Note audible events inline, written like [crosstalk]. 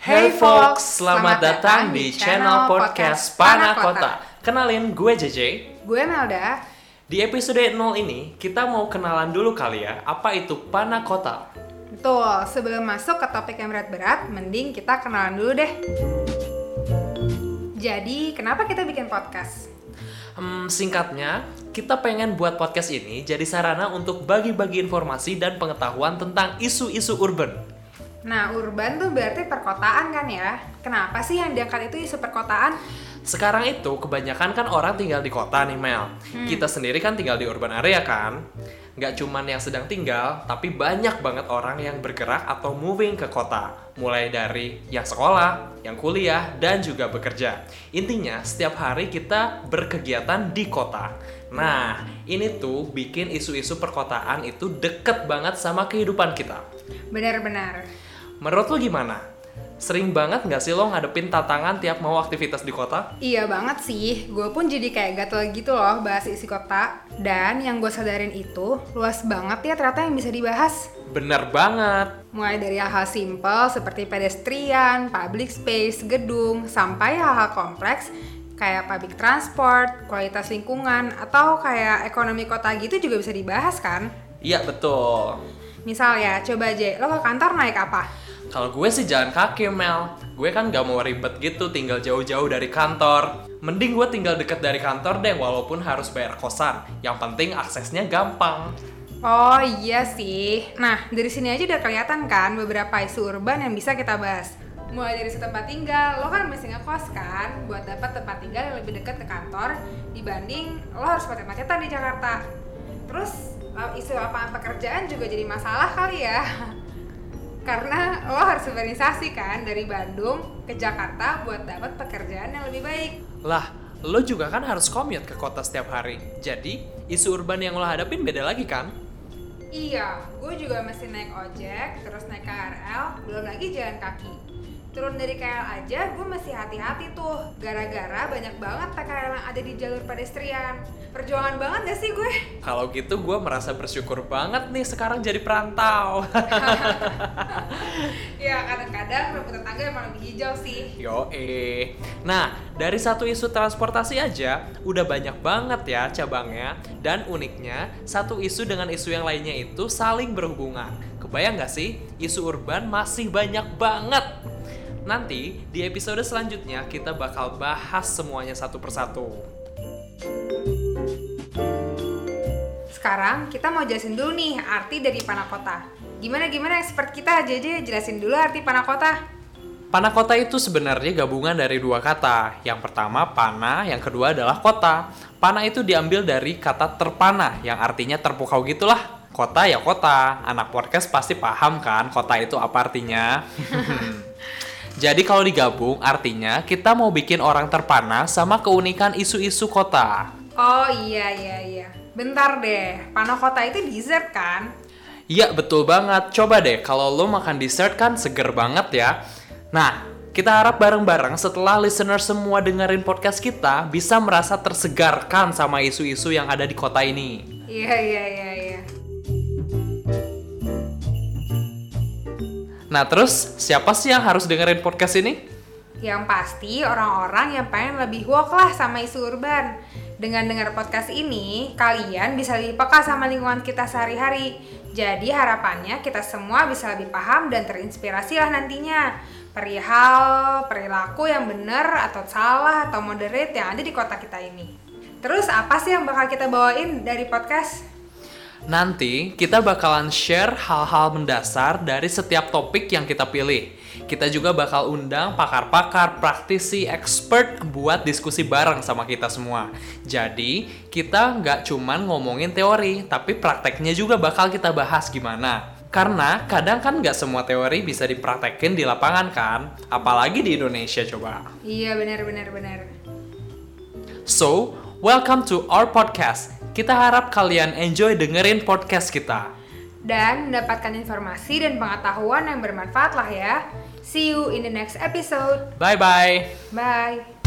Hai folks, selamat datang di channel podcast Pana Kota. Kenalin gue JJ. Gue Melda. Di episode 0 ini, kita mau kenalan dulu kali ya, apa itu Pana Kota. Betul, sebelum masuk ke topik yang berat-berat, mending kita kenalan dulu deh. Jadi, kenapa kita bikin podcast? Hmm, singkatnya, kita pengen buat podcast ini jadi sarana untuk bagi-bagi informasi dan pengetahuan tentang isu-isu urban. Nah, urban tuh berarti perkotaan kan ya? Kenapa sih yang diangkat itu isu perkotaan? Sekarang itu kebanyakan kan orang tinggal di kota nih Mel. Hmm. Kita sendiri kan tinggal di urban area kan. Nggak cuman yang sedang tinggal, tapi banyak banget orang yang bergerak atau moving ke kota. Mulai dari yang sekolah, yang kuliah, dan juga bekerja. Intinya, setiap hari kita berkegiatan di kota. Nah, ini tuh bikin isu-isu perkotaan itu deket banget sama kehidupan kita. Benar-benar. Menurut lo gimana? Sering banget nggak sih lo ngadepin tantangan tiap mau aktivitas di kota? Iya banget sih, gue pun jadi kayak gatel gitu loh bahas isi kota. Dan yang gue sadarin itu, luas banget ya ternyata yang bisa dibahas. Bener banget. Mulai dari hal-hal simpel seperti pedestrian, public space, gedung, sampai hal-hal kompleks kayak public transport, kualitas lingkungan, atau kayak ekonomi kota gitu juga bisa dibahas kan? Iya betul. Misal ya, coba aja, lo ke kantor naik apa? Kalau gue sih jalan kaki, Mel. Gue kan gak mau ribet gitu tinggal jauh-jauh dari kantor. Mending gue tinggal deket dari kantor deh, walaupun harus bayar kosan. Yang penting aksesnya gampang. Oh iya sih. Nah, dari sini aja udah kelihatan kan beberapa isu urban yang bisa kita bahas. Mulai dari setempat tinggal, lo kan mesti ngekos kan buat dapat tempat tinggal yang lebih dekat ke kantor dibanding lo harus macet-macetan di Jakarta. Terus isu lapangan pekerjaan juga jadi masalah kali ya. karena lo harus urbanisasi kan dari Bandung ke Jakarta buat dapat pekerjaan yang lebih baik. Lah, lo juga kan harus commute ke kota setiap hari. Jadi, isu urban yang lo hadapin beda lagi kan? Iya, gue juga mesti naik ojek, terus naik KRL, belum lagi jalan kaki turun dari KL aja gue masih hati-hati tuh. Gara-gara banyak banget PKL yang ada di jalur pedestrian. Perjuangan banget gak sih gue? [laughs] kalau gitu gue merasa bersyukur banget nih sekarang jadi perantau. [laughs] Ya [laughs] kadang-kadang rumput tetangga emang lebih hijau sih. Yo eh nah dari satu isu transportasi aja udah banyak banget ya cabangnya. Dan uniknya satu isu dengan isu yang lainnya itu saling berhubungan. Kebayang gak sih isu urban masih banyak banget Nanti di episode selanjutnya kita bakal bahas semuanya satu persatu. Sekarang kita mau jelasin dulu nih arti dari panakota. Gimana gimana expert kita aja aja jelasin dulu arti panakota. Panakota itu sebenarnya gabungan dari dua kata. Yang pertama pana, yang kedua adalah kota. Pana itu diambil dari kata terpana yang artinya terpukau gitulah. Kota ya kota. Anak podcast pasti paham kan kota itu apa artinya. [laughs] Jadi kalau digabung artinya kita mau bikin orang terpana sama keunikan isu-isu kota. Oh iya iya iya. Bentar deh, pano kota itu dessert kan? Iya betul banget. Coba deh kalau lo makan dessert kan seger banget ya. Nah, kita harap bareng-bareng setelah listener semua dengerin podcast kita bisa merasa tersegarkan sama isu-isu yang ada di kota ini. Iya iya iya Nah terus siapa sih yang harus dengerin podcast ini? Yang pasti orang-orang yang pengen lebih woke lah sama isu urban. Dengan dengar podcast ini, kalian bisa lebih peka sama lingkungan kita sehari-hari. Jadi harapannya kita semua bisa lebih paham dan terinspirasi lah nantinya. Perihal perilaku yang benar atau salah atau moderate yang ada di kota kita ini. Terus apa sih yang bakal kita bawain dari podcast? Nanti kita bakalan share hal-hal mendasar dari setiap topik yang kita pilih. Kita juga bakal undang pakar-pakar, praktisi, expert buat diskusi bareng sama kita semua. Jadi, kita nggak cuman ngomongin teori, tapi prakteknya juga bakal kita bahas gimana. Karena kadang kan nggak semua teori bisa dipraktekin di lapangan kan, apalagi di Indonesia coba. Iya benar benar benar. So, welcome to our podcast. Kita harap kalian enjoy dengerin podcast kita. Dan mendapatkan informasi dan pengetahuan yang bermanfaat lah ya. See you in the next episode. Bye-bye. Bye.